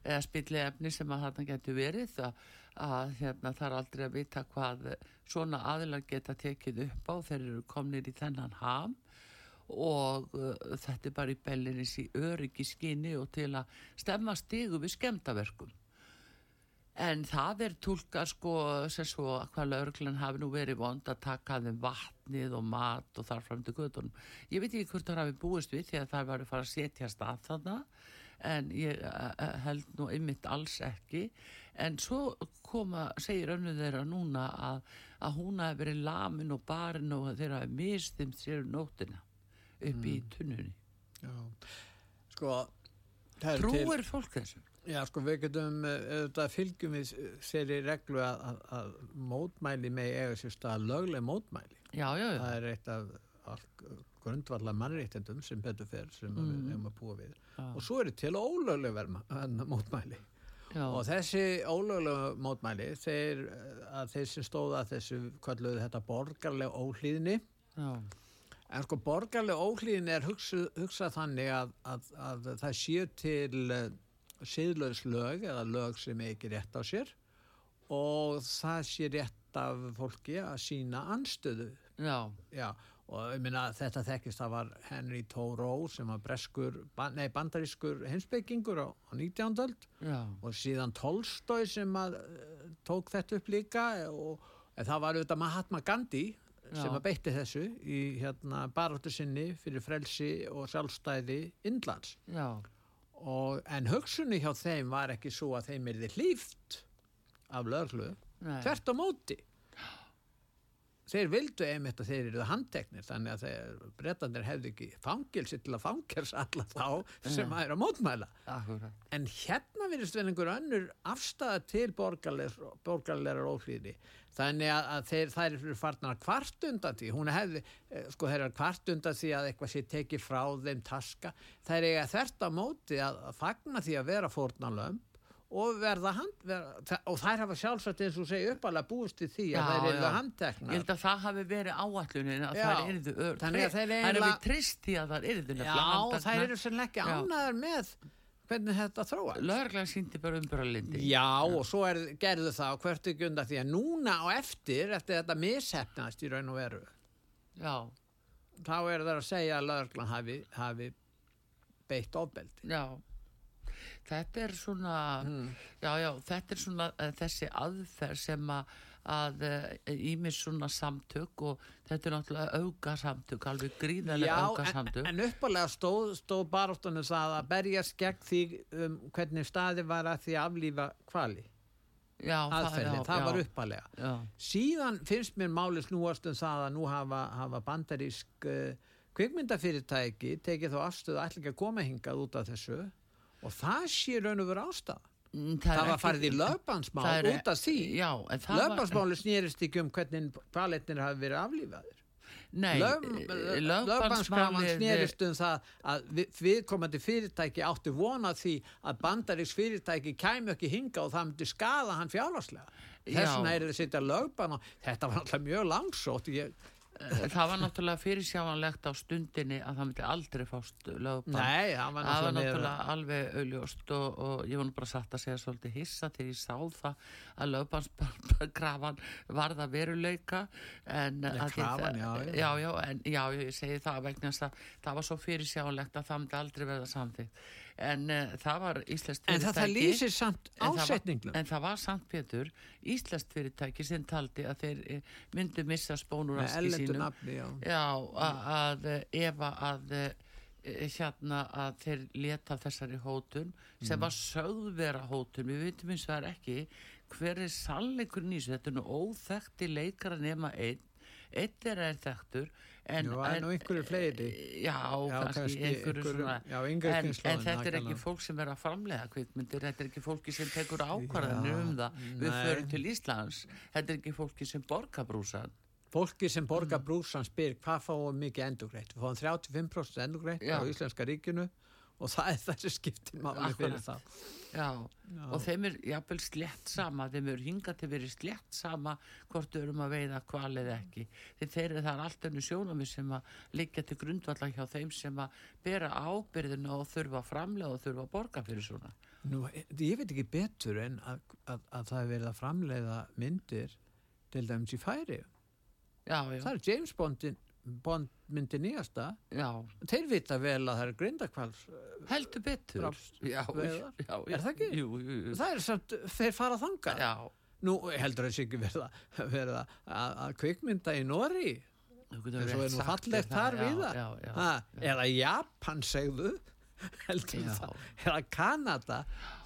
A: eða spilliefni sem að þarna getur verið að, að hérna, það er aldrei að vita hvað svona aðilar geta tekið upp á. Þeir eru komnir í þennan ham og uh, þetta er bara í bellinis í öryggi skinni og til að stemma stigu við skemtaverkum en það er tólka sko sem svo hvað lauruglan hafi nú verið vond að taka þeim vatnið og mat og þar fram til guðunum ég veit ekki hvort það hafi búist við því að það var að fara að setja stað þannig en ég eh, eh, held nú einmitt alls ekki en svo koma, segir önnu þeirra núna að, að hún hafi verið lamin og barinn og þeirra hafi mistimt sér um nóttina upp mm. í tunnunni
B: Já, sko
A: Trúir til... fólk þessu?
B: Já, sko, við getum eh, auðvitað fylgjum við sér í reglu að, að, að mótmæli með eiga sér stað lögleg mótmæli.
A: Já, já, já.
B: Það er eitt af grundvallar mannreittendum sem betur fer sem mm. við hefum að búa við. Já. Og svo er þetta til ólögleg verma mótmæli. Já. Og þessi ólögleg mótmæli, þeir, þeir sem stóða þessu, hvað lögðu þetta, borgarlega óhlýðni. Já. En sko borgarlega óhlýðni er hugsað, hugsað þannig að, að, að það séu til siðlaus lög eða lög sem ekki rétt á sér og það sé rétt af fólki að sína anstöðu
A: Já.
B: Já, og ég minna þetta þekkist það var Henry Thoreau sem var breskur, nei bandarískur hinsbyggingur á, á 19. öld og síðan Tolstói sem að, uh, tók þetta upp líka og það var auðvitað Mahatma Gandhi sem að beitti þessu í hérna baróttu sinni fyrir frelsi og sjálfstæði Indlands.
A: Já.
B: Og, en hugsunni hjá þeim var ekki svo að þeim er þið hlýft af löglu,
A: Nei.
B: hvert á móti. Þeir vildu einmitt að þeir eru handteknir þannig að þeir brettandir hefðu ekki fangilsi til að fangils alla þá sem að eru að mótmæla.
A: Akkurat.
B: En hérna virðist verið einhver önnur afstæða til borgarlegar ófríði. Þannig að, að þeir, þær eru farnar að kvart undan því. Hún hefði, eh, sko, þeir eru kvart undan því að eitthvað sé tekið frá þeim taska. Þær eiga þert á móti að, að fagna því að vera fórnalömb og verða hand, verða, og þær hafa sjálfsagt eins og segja uppalega búist í því að þær eru
A: Ég
B: handteknar.
A: held að það hafi verið áallunin að
B: Já.
A: það erðu ör.
B: Þannig að þeir
A: Það er
B: eiginlega-
A: við trist í að það erðu
B: Já, þær eru sannlega ekki
A: Já.
B: ánæðar með hvernig þetta þróast.
A: Lörglega síndi bara umbröðlindi.
B: Já, og svo er, gerðu það og hvert ekki undan því að núna á eftir, eftir þetta mishefnast í raun og veru,
A: Já,
B: þá er það að segja að lögreglan hafi, hafi beitt ofbeldi.
A: já. Þetta er svona,
B: Hmm.
A: já, já, þetta er svona uh, þessi aðferð sem að, að ímis svona samtök og þetta er náttúrulega auka samtök, alveg gríðarlega auka
B: en,
A: samtök.
B: en uppalega stóð, stóð baróttunum það að berjast gegn því um, hvernig staði var að því að aflífa kvali.
A: já,
B: Aðferðin, það,
A: já,
B: var
A: já,
B: uppalega.
A: Já,
B: Síðan finnst mér máli snúast um það að nú hafa, hafa bandarísk uh, kvikmyndafyrirtæki tekið þá afstöðu ætla ekki að koma hingað út af þessu og það sé raun og veru ástæða.
A: Mm,
B: Það,
A: er
B: var farið í
A: það
B: lögbandsmál
A: er-
B: út af því.
A: Það var...
B: Lögbandsmáli snýrist ekki um hvernig kvaletnir hafi verið aflífaðir. Lögbandskrafan
A: lögbannsmálið-
B: snýrist um það að við, viðkomandi fyrirtæki áttu vona því að bandaríks fyrirtæki kæmi ekki hinga og það myndi skada hann fjárhagslega. Þess vegna er það setja lögbann og þetta var alltaf mjög langsótt. Ég,
A: það var náttúrulega fyrirsjáanlegt á stundinni að það myndi aldrei fást lögbann.
B: Nei, það var
A: það var
B: náttúrulega
A: náttúrulega alveg auðljóst og, og ég var nú bara satt að segja svolítið hissa þegar ég sá það að lögbannskrafan varða veruleika en
B: Nei, krafan,
A: það-
B: já, já.
A: já, en, já, ég segi það vegna þess að það var svo fyrirsjáanlegt að það myndi aldrei verða samþýtt en uh, það var íslenskt
B: En það, það
A: fyrirtæki-
B: lýsir samt
A: En var-
B: ásetninglum.
A: En það var samt Pétur, Íslandst fyrirtæki sem taldi að þeir eh, myndu missa spónur aski sínum.
B: nafni, já.
A: Já, að, að eh, að eh, hérna að þeir leta þessari hótun sem
B: Mm.
A: var sögð vera hótun við veitum eins og það er ekki hver er sannleikurinn í þessu þetta er nú óþekkti leikara nema einn einn er er þekktur en,
B: Jú, það nú einhverjir fleiri.
A: já,
B: Já,
A: kannski, einhverju svona
B: já,
A: en, en þetta er ekki fólk sem er að framlega kvikmyndir þetta er ekki fólki sem tekur ákvarðanir um það við
B: nei.
A: förum til Íslands þetta er ekki fólki sem borgar brúsan
B: Fólki sem borgar
A: Mm.
B: brúsan spyr hvað fáum við mikið endugreitt. Við fáum 35% endugreitt
A: Já.
B: á Íslenska ríkinu og það er þessi skiptin máli fyrir það.
A: Já, og þeim er jafnvel slétt sama, þeim er hingað til verið slétt sama hvort þau erum að veiða kval eða ekki. Þeir þeir eru það allt önnu sjónami sem að liggja til grundvalla hjá þeim sem að bera ábyrðina og þurfa framlega og þurfa að borga fyrir svona.
B: Nú, ég veit ekki betur en að, að, að það er verið að framleiða myndir til dæmis í færi.
A: Já, já,
B: Það er James Bondin, Bond myndi nýjasta.
A: já,
B: Þeir vita vel að það er grindakvals.
A: heldur betur. Já, já.
B: Er það ekki?
A: Jú, jú, jú.
B: Það er samt, þeir fara þangað.
A: Já,
B: Nú heldur þessi ekki verða, verða að, að kvikmynda í Nóri. En svo
A: rétt
B: er nú fallegt þar
A: það,
B: við það. Eða Japan segðu [LAUGHS] heldur
A: Já.
B: það eða Kanada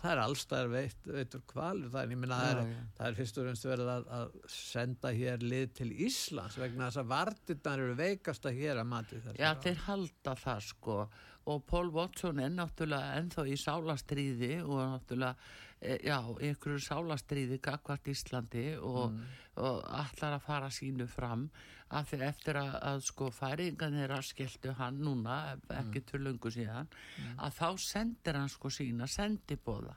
B: það er allstæðar veit, veitur kvalur það, minna það,
A: Já,
B: er-
A: já.
B: það er fyrst og reynst verið að, að senda hér lið til Íslands vegna þess að vartirnar eru veikasta hér að mati þess
A: Já, þeir halda það sko og Paul Watson er náttúrulega ennþá í sálastríði og náttúrulega, já, ykkur sálastríði gagvart Íslandi og, og allar að fara sínu fram af því eftir að, að sko færingan að skelltu hann núna, ekki mm. til löngu síðan, að þá sendir hann sko sína sendibóða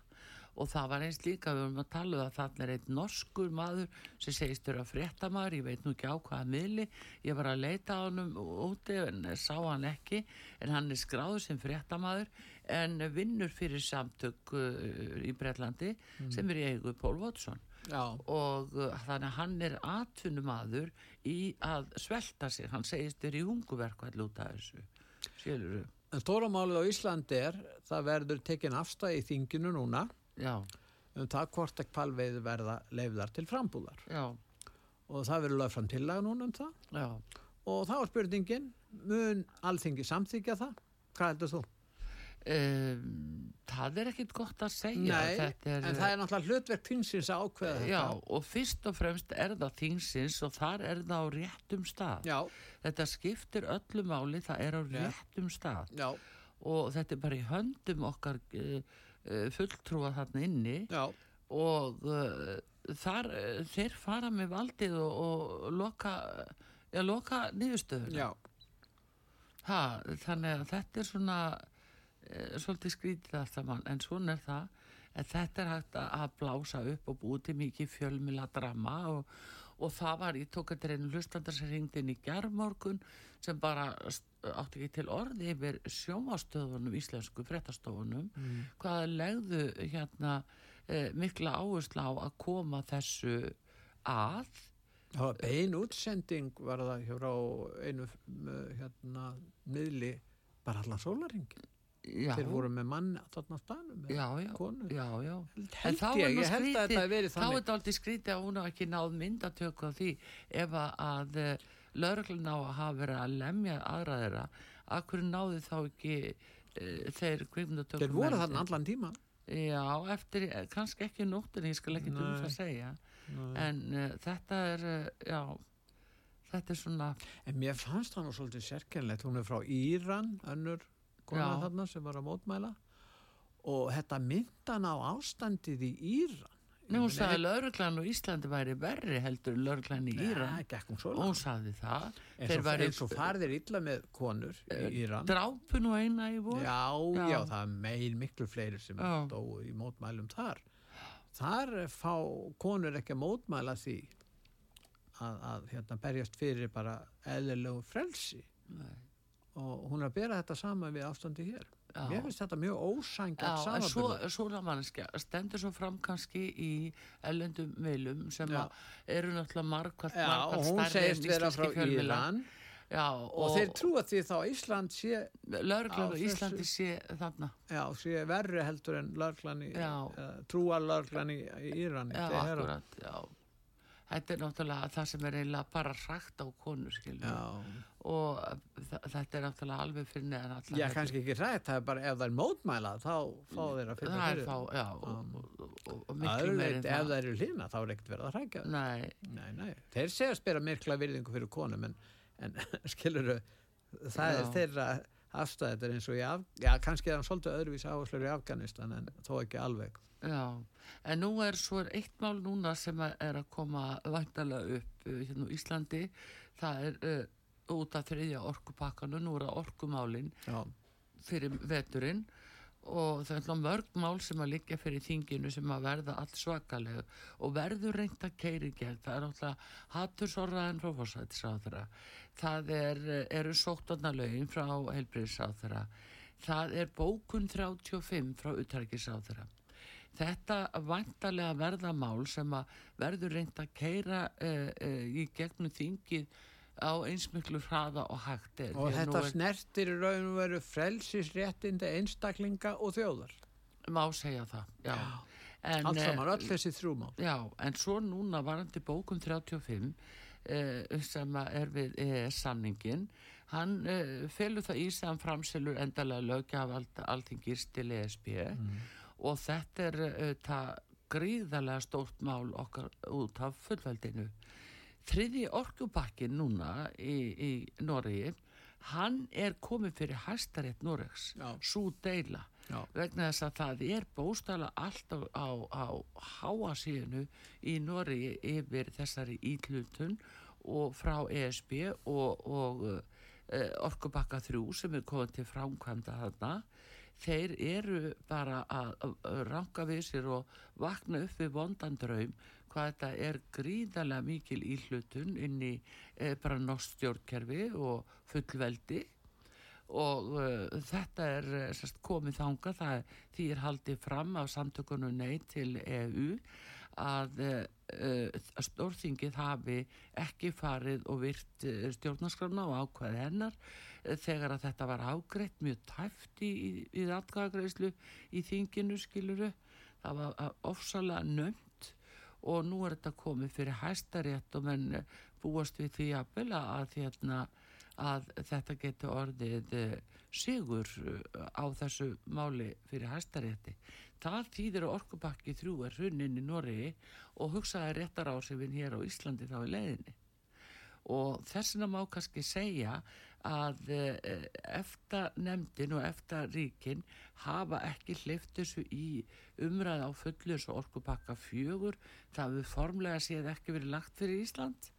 A: og það var eins líka, við vorum að tala um að það er einn norskur maður sem segist vera fréttamaður, ég veit nú ekki á hvaða miðli, ég var að leita á hann úti en sá hann ekki en hann er skráður sem fréttamaður en vinnur fyrir samtök uh, í Breitlandi sem er í eigu Pól
B: Já,
A: og uh, þannig að hann er atvinnumadur í að svelta sig, hann segist er í hunguverkvæll út af þessu skilur
B: en stóramálið á Íslandi er það verður tekin afstæði í þinginu núna
A: já,
B: um það hvort að kvalveið verða leifðar til frambúðar.
A: Já,
B: og það verður lögð fram tillag núna um það.
A: Já.
B: og þá er spurningin mun alþingi samþykja það? Hvað heldur þú?
A: Um, það er ekkit gott að segja.
B: Nei,
A: er,
B: en það er náttúrulega hlutverk þingsins að ákveða
A: já,
B: þetta
A: og fyrst og fremst er það þingsins og þar er það á réttum stað.
B: Já,
A: þetta skiptir öllu máli það er á réttum stað.
B: Já,
A: og þetta er bara í höndum okkar uh, fulltrúa þarna inni.
B: Já,
A: og uh, þar, uh, þeir fara með valdið og, og loka, ja, loka niðurstöður
B: já,
A: ha, þannig að þetta er svona svolítið skrítið allt saman. En svona er það en þetta er hægt að, að blása upp og búið til mikið fjölmila drama og, og það var, ég tók þetta einu hlustandar sem ringdi inn í gerðmorgun sem bara átti ekki til orði yfir sjómastöðunum, íslensku frettastofunum, mm. hvaða legðu hérna eh, mikla áherslu á að koma þessu að.
B: Það var bein útsending var það hjá einu uh, hérna miðli bara allan sólaringin
A: já,
B: þeir voru með mann þarna á staðnum með
A: já, já,
B: konu.
A: já, já.
B: Held
A: En þá
B: ég, ég held að þetta hafi verið
A: þá
B: þannig.
A: er þetta aldrei skrítið að hún hafa ekki náð myndatöku á því ef að, að lögreglun á að hafa verið að lemja aðra þeirra hverju náðu þá ekki uh, þeir kvikmyndatöku
B: þeir voru þarna allan tíma
A: já, eftir, eh, kannski ekki nóttin ég skal ekki um það segja
B: Nei.
A: en uh, þetta er uh, já, þetta er svona
B: en mér fannst það nú svolítið sérkennlegt hún er frá Íran, önnur kona þarna sem var að mótmæla og þetta myndan á ástandið í Íran.
A: Nú, hún sagði að lögreglan og Íslandi væri verri heldur en lögreglan í Íran.
B: Nei, svo
A: og hún sagði það.
B: Eins og, farðir illa með konur í Íran.
A: drápu nú eina í vor.
B: Já,
A: Já.
B: já, það er meil miklu fleiri sem dóu í mótmælum þar. Þar fá konur ekki að mótmæla því að, að hérna, berjast fyrir bara eðlilegu frelsi.
A: Nei.
B: Og hún er að bera þetta saman við ástandi hér.
A: Já.
B: mér finnst þetta mjög
A: Já, en svo, svona mannskja stendur svo fram kannski í ellendum meilum sem eru náttúrulega margkvæmt
B: og hún segist vera frá Íran.
A: Já,
B: og,
A: og,
B: þeir trúa því þá Ísland sé, á þessu-
A: Íslandi sé þarna.
B: Já, sé verri heldur en lörglan í,
A: Já.
B: uh, trúa lörglan í, í Íran í
A: Já, akkurat, já Þetta er náttúrulega það sem er eiginlega bara rægt á
B: Já,
A: og þetta er náttúrulega alveg fyrir neðan allar
B: Já, kannski ekki rætt, það er bara ef það er mótmæla þá fá þeir að finna
A: er
B: fyrir
A: þá, já, og, og, og, og miklu
B: er
A: meiri
B: veit, ef það eru hlýna þá er ekkert verið að hrækja
A: Nei,
B: Nei, nei, þeir segjast bera mikla virðingu fyrir konum en, en [LAUGHS] skilur það er
A: Já.
B: þeirra afstæð þetta er eins og í Af, já, kannski er hann svolítið öðruvísi áherslur í Afganistan en þó ekki alveg
A: Já, en nú er svo eitt mál núna sem er að koma væntalega upp uh, hérna á Íslandi. Það er uh, út af þriðja orkupakkanu, nú er það orkumálin
B: Já,
A: fyrir veturinn. Og það er náttúrulega mörg mál sem að liggja fyrir þinginu sem að verða allt svakalega og verður reynd að keiri gegn. Það er náttúrulega hattursorraðin frá fórsættisáþara það er, eru sóttarnalögin frá heilbriðsáþara það er bókun 35 frá uttækisáþara þetta vantarlega verða mál sem að verður reynd að keira uh, uh, í gegnum þingið á einsmiklu hraða og hægt er.
B: Og þetta
A: er-
B: snertir í raun og veru frelsisréttindi einstaklinga og þjóðar.
A: Má segja það, já, En,
B: allt
A: eh,
B: saman, öll þessi þrjúmál
A: Já, en svo núna varandi bókum 35 eh, sem er við EES samningin hann eh, felur það í hann framselur endalega lögjafald alþingis til ESB og þetta er eh, það gríðarlega stórt mál okkar út af fullveldinu. Þriði orkubakkin núna í, í Noregi hann er komið fyrir hæstarétt Noregs svo deila.
B: Já.
A: vegna þess að það er bóstala allt á, á, á háasíðinu í Noregi yfir þessari ítlutun og frá ESB og, og uh, orkubakka 3 sem er komið til framkvæmda þarna þeir eru bara að, ranka við sér og vakna upp við vondan draum hvað þetta er gríðarlega mikil íhlutun inn í eh, bara norsk stjórnkerfi og fullveldi. Og uh, þetta er uh, sest, komið þanga það því er haldið fram af samtökunum nei til EU að uh, stórþingið hafi ekki farið og virt stjórnarskrána og ákveði hennar þegar að þetta var ágreitt mjög tæft í, í, í atkvæðagreislu í þinginu skiluru það var uh, ofsalega nömt og nú er þetta komið fyrir hæstarétt og menn búast við því að, að, hérna, að þetta getur orðið eh, sigur á þessu máli fyrir hæstarétti. Það þýðir að orkubakki þrjú er hrunin í Norri og hugsaði réttar ásefin hér á Íslandi þá í leiðinni og þessina má kannski segja að eh, eftir nefndin og eftir ríkin hafa ekki hleyft þessu í umræð á fullu svo orkupakka fjögur. Það við formlega séð ekki verið lagt fyrir Ísland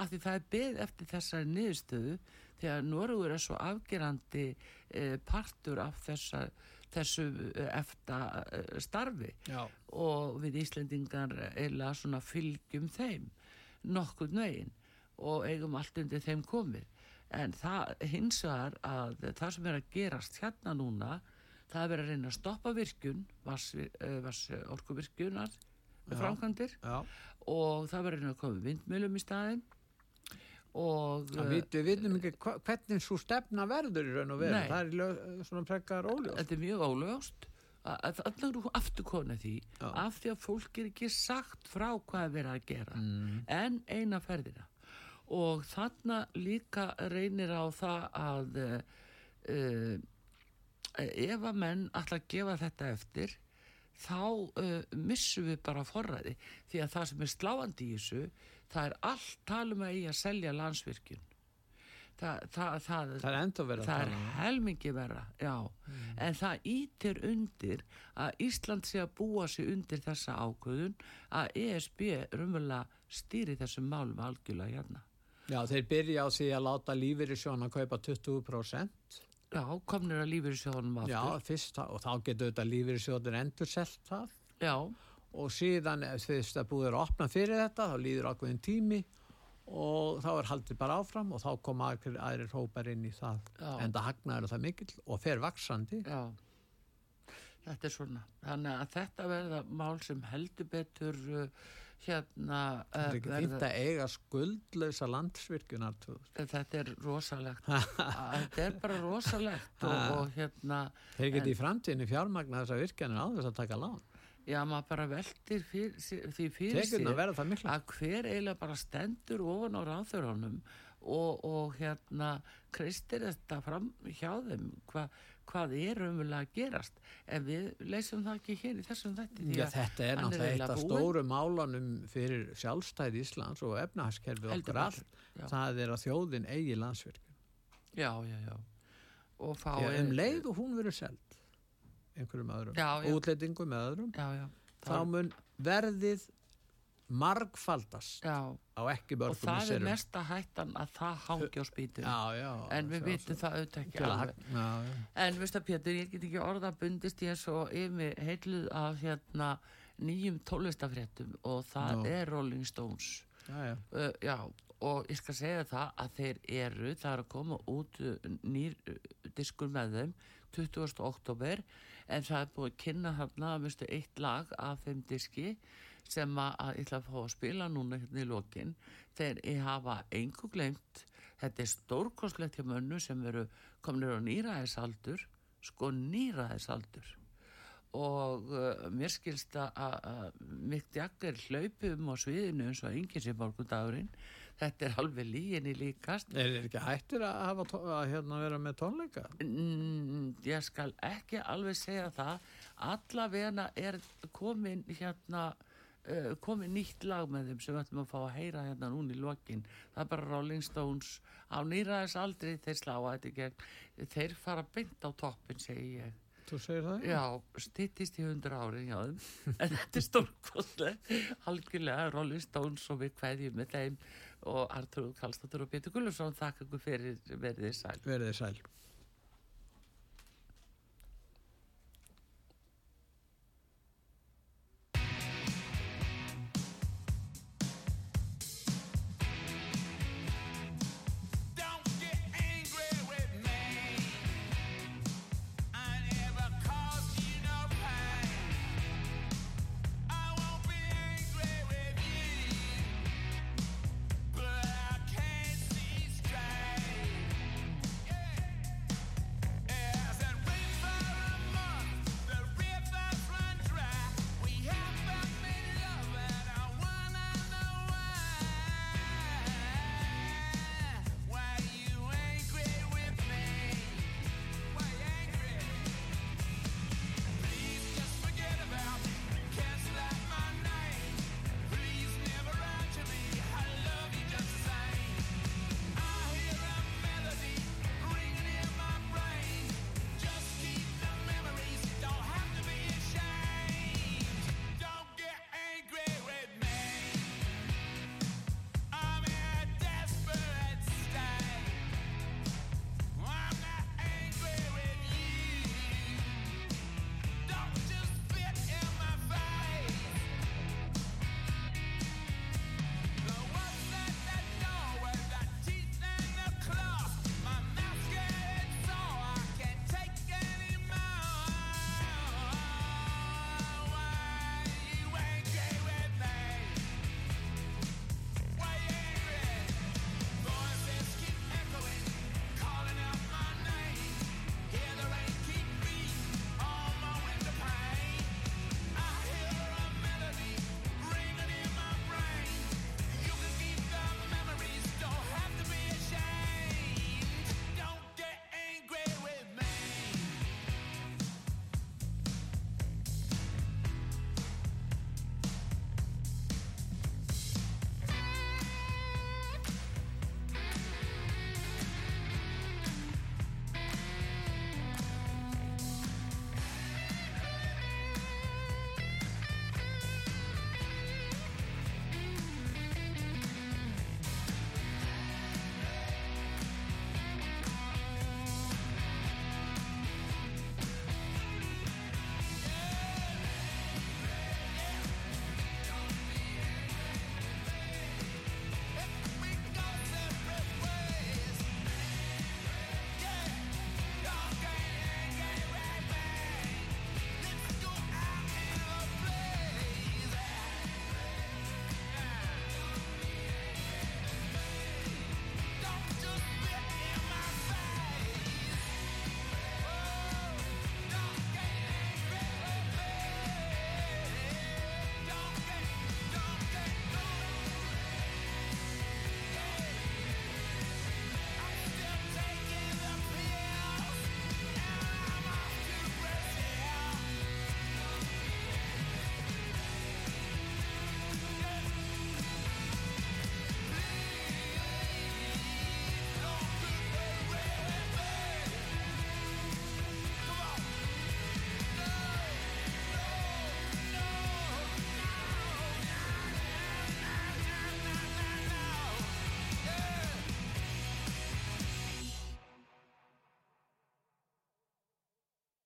A: af því það er beð eftir þessari niðurstöðu því að Norður er svo afgerandi eh, partur af þessa, þessu eh, eftir starfi. Já. og við Íslendingar eila svona fylgjum þeim nokkur nögin og eigum allt undir þeim komið en það hins vegar að það sem er að gerast hérna núna það er verið að reyna að stoppa virkun vars, eh, orkuvirkunar framkvæmdir. og það verið að reyna að koma vindmjölum í staðin og
B: við, veitum ekki hvernig svo stefna verður í raun og veru. Það er lög, svona prekar óljóst.
A: Þetta er mjög óljóst. Allar eru afturkona því Já. af því að fólk er ekki sagt frá hvað er verið að gera. Mm. en eina ferðina og þarna líka reynir á það að uh, ef að menn alltaf gefa þetta eftir þá uh, missum við bara forræði. Því að það sem er sláandi í þessu það er allt talum að í að selja landsvirkjun. Það, það, það,
B: það er, vera,
A: það er um helmingi vera mm. en það ítir undir að Ísland sé að búa sig undir þessa ákvöðun að ESB rumvöla stýri þessum málum algjörlega hérna
B: Já, þeir byrja á því að láta lífyrirsjónan að kaupa 20%.
A: Já, komnir að lífyrirsjónum aftur.
B: Já, fyrst og þá getur þetta lífyrirsjónur endur selt það.
A: Já.
B: Og síðan fyrst að búið er að opna fyrir þetta, þá líður ákveðin tími og þá er haldið bara áfram og þá koma aðrir hópar inn í það. Já. En það hagnaður það mikill og fer vaksandi.
A: Já þetta er svona þannig að þetta verða mál sem heldur betur uh, hérna uh,
B: fint að eiga skuldlausa landsvirkjunar
A: þetta er rosalegt. [LAUGHS] Þetta er bara rosalegt og, og hérna
B: þeir geti í framtíðinu fjármagna þessa virkjanir á þess að taka lán.
A: Já maður bara veldir fyr, því fyrir sig
B: að
A: hver eiginlega bara stendur ofan á ráþurunum og, og hérna kristir þetta fram hjá þeim. Hva, hvað er umvölu að gerast en við leysum það ekki hér í þessum þetta
B: Já, þetta er náttúrulega eitt af stóru málanum fyrir sjálfstæð Íslands og efnahagskerfi okkar allt. það er að þjóðin eigi landsverkun
A: Já, já, já.
B: Já, um leið og hún verður seld einhverjum öðrum útlettingum öðrum þá mun verðið margfaldast
A: já.
B: á ekki mörgum
A: og það er mesta hættan að það hangi á spýtu en við vitum það auðvitað ekki alveg. en viðst að Pétur, ég get ekki orða bundist ég svo yfir heitluð af hérna nýjum tólistafréttum og það no. er Rolling Stones.
B: Já,
A: uh, já og ég skal segja það að þeir eru það er að koma út nýr diskur með þeim 20. oktober en það er búið að kynna hérna eitt lag af þeim diski sem að ég ætla að fá að spila núna hérna í lokin þegar ég hafa einhver glemt þetta er stórkoslegt hjá mönnu sem veru kominir á nýraðisaldur sko nýraðisaldur og uh, mér skilst að Mick Jagger hlaupi um á sviðinu eins og enginn sem morgundagurinn. Þetta er alveg líginni líkast.
B: Er þetta ekki hættir að hafa að hérna vera með tónleika?
A: Mm, ég skal ekki alveg segja það. Allavega er komin hérna komið nýtt lag með þeim sem við ætlum að fá að heyra hérna núni í lokin. Það er bara Rolling Stones. Á nýraðis aldrei þeir slá að þetta gegn. Þeir fara beint á toppin segi ég.
B: Þú segir það?
A: Já, stittist í hundra þeim en þetta er stórkostlega halgilega Rolling Stones og við hvaðjum með þeim. Og Artur Kallstóttur og Pétur Gullursson þakka ykkur fyrir verðið sæl.
B: Verðið sæl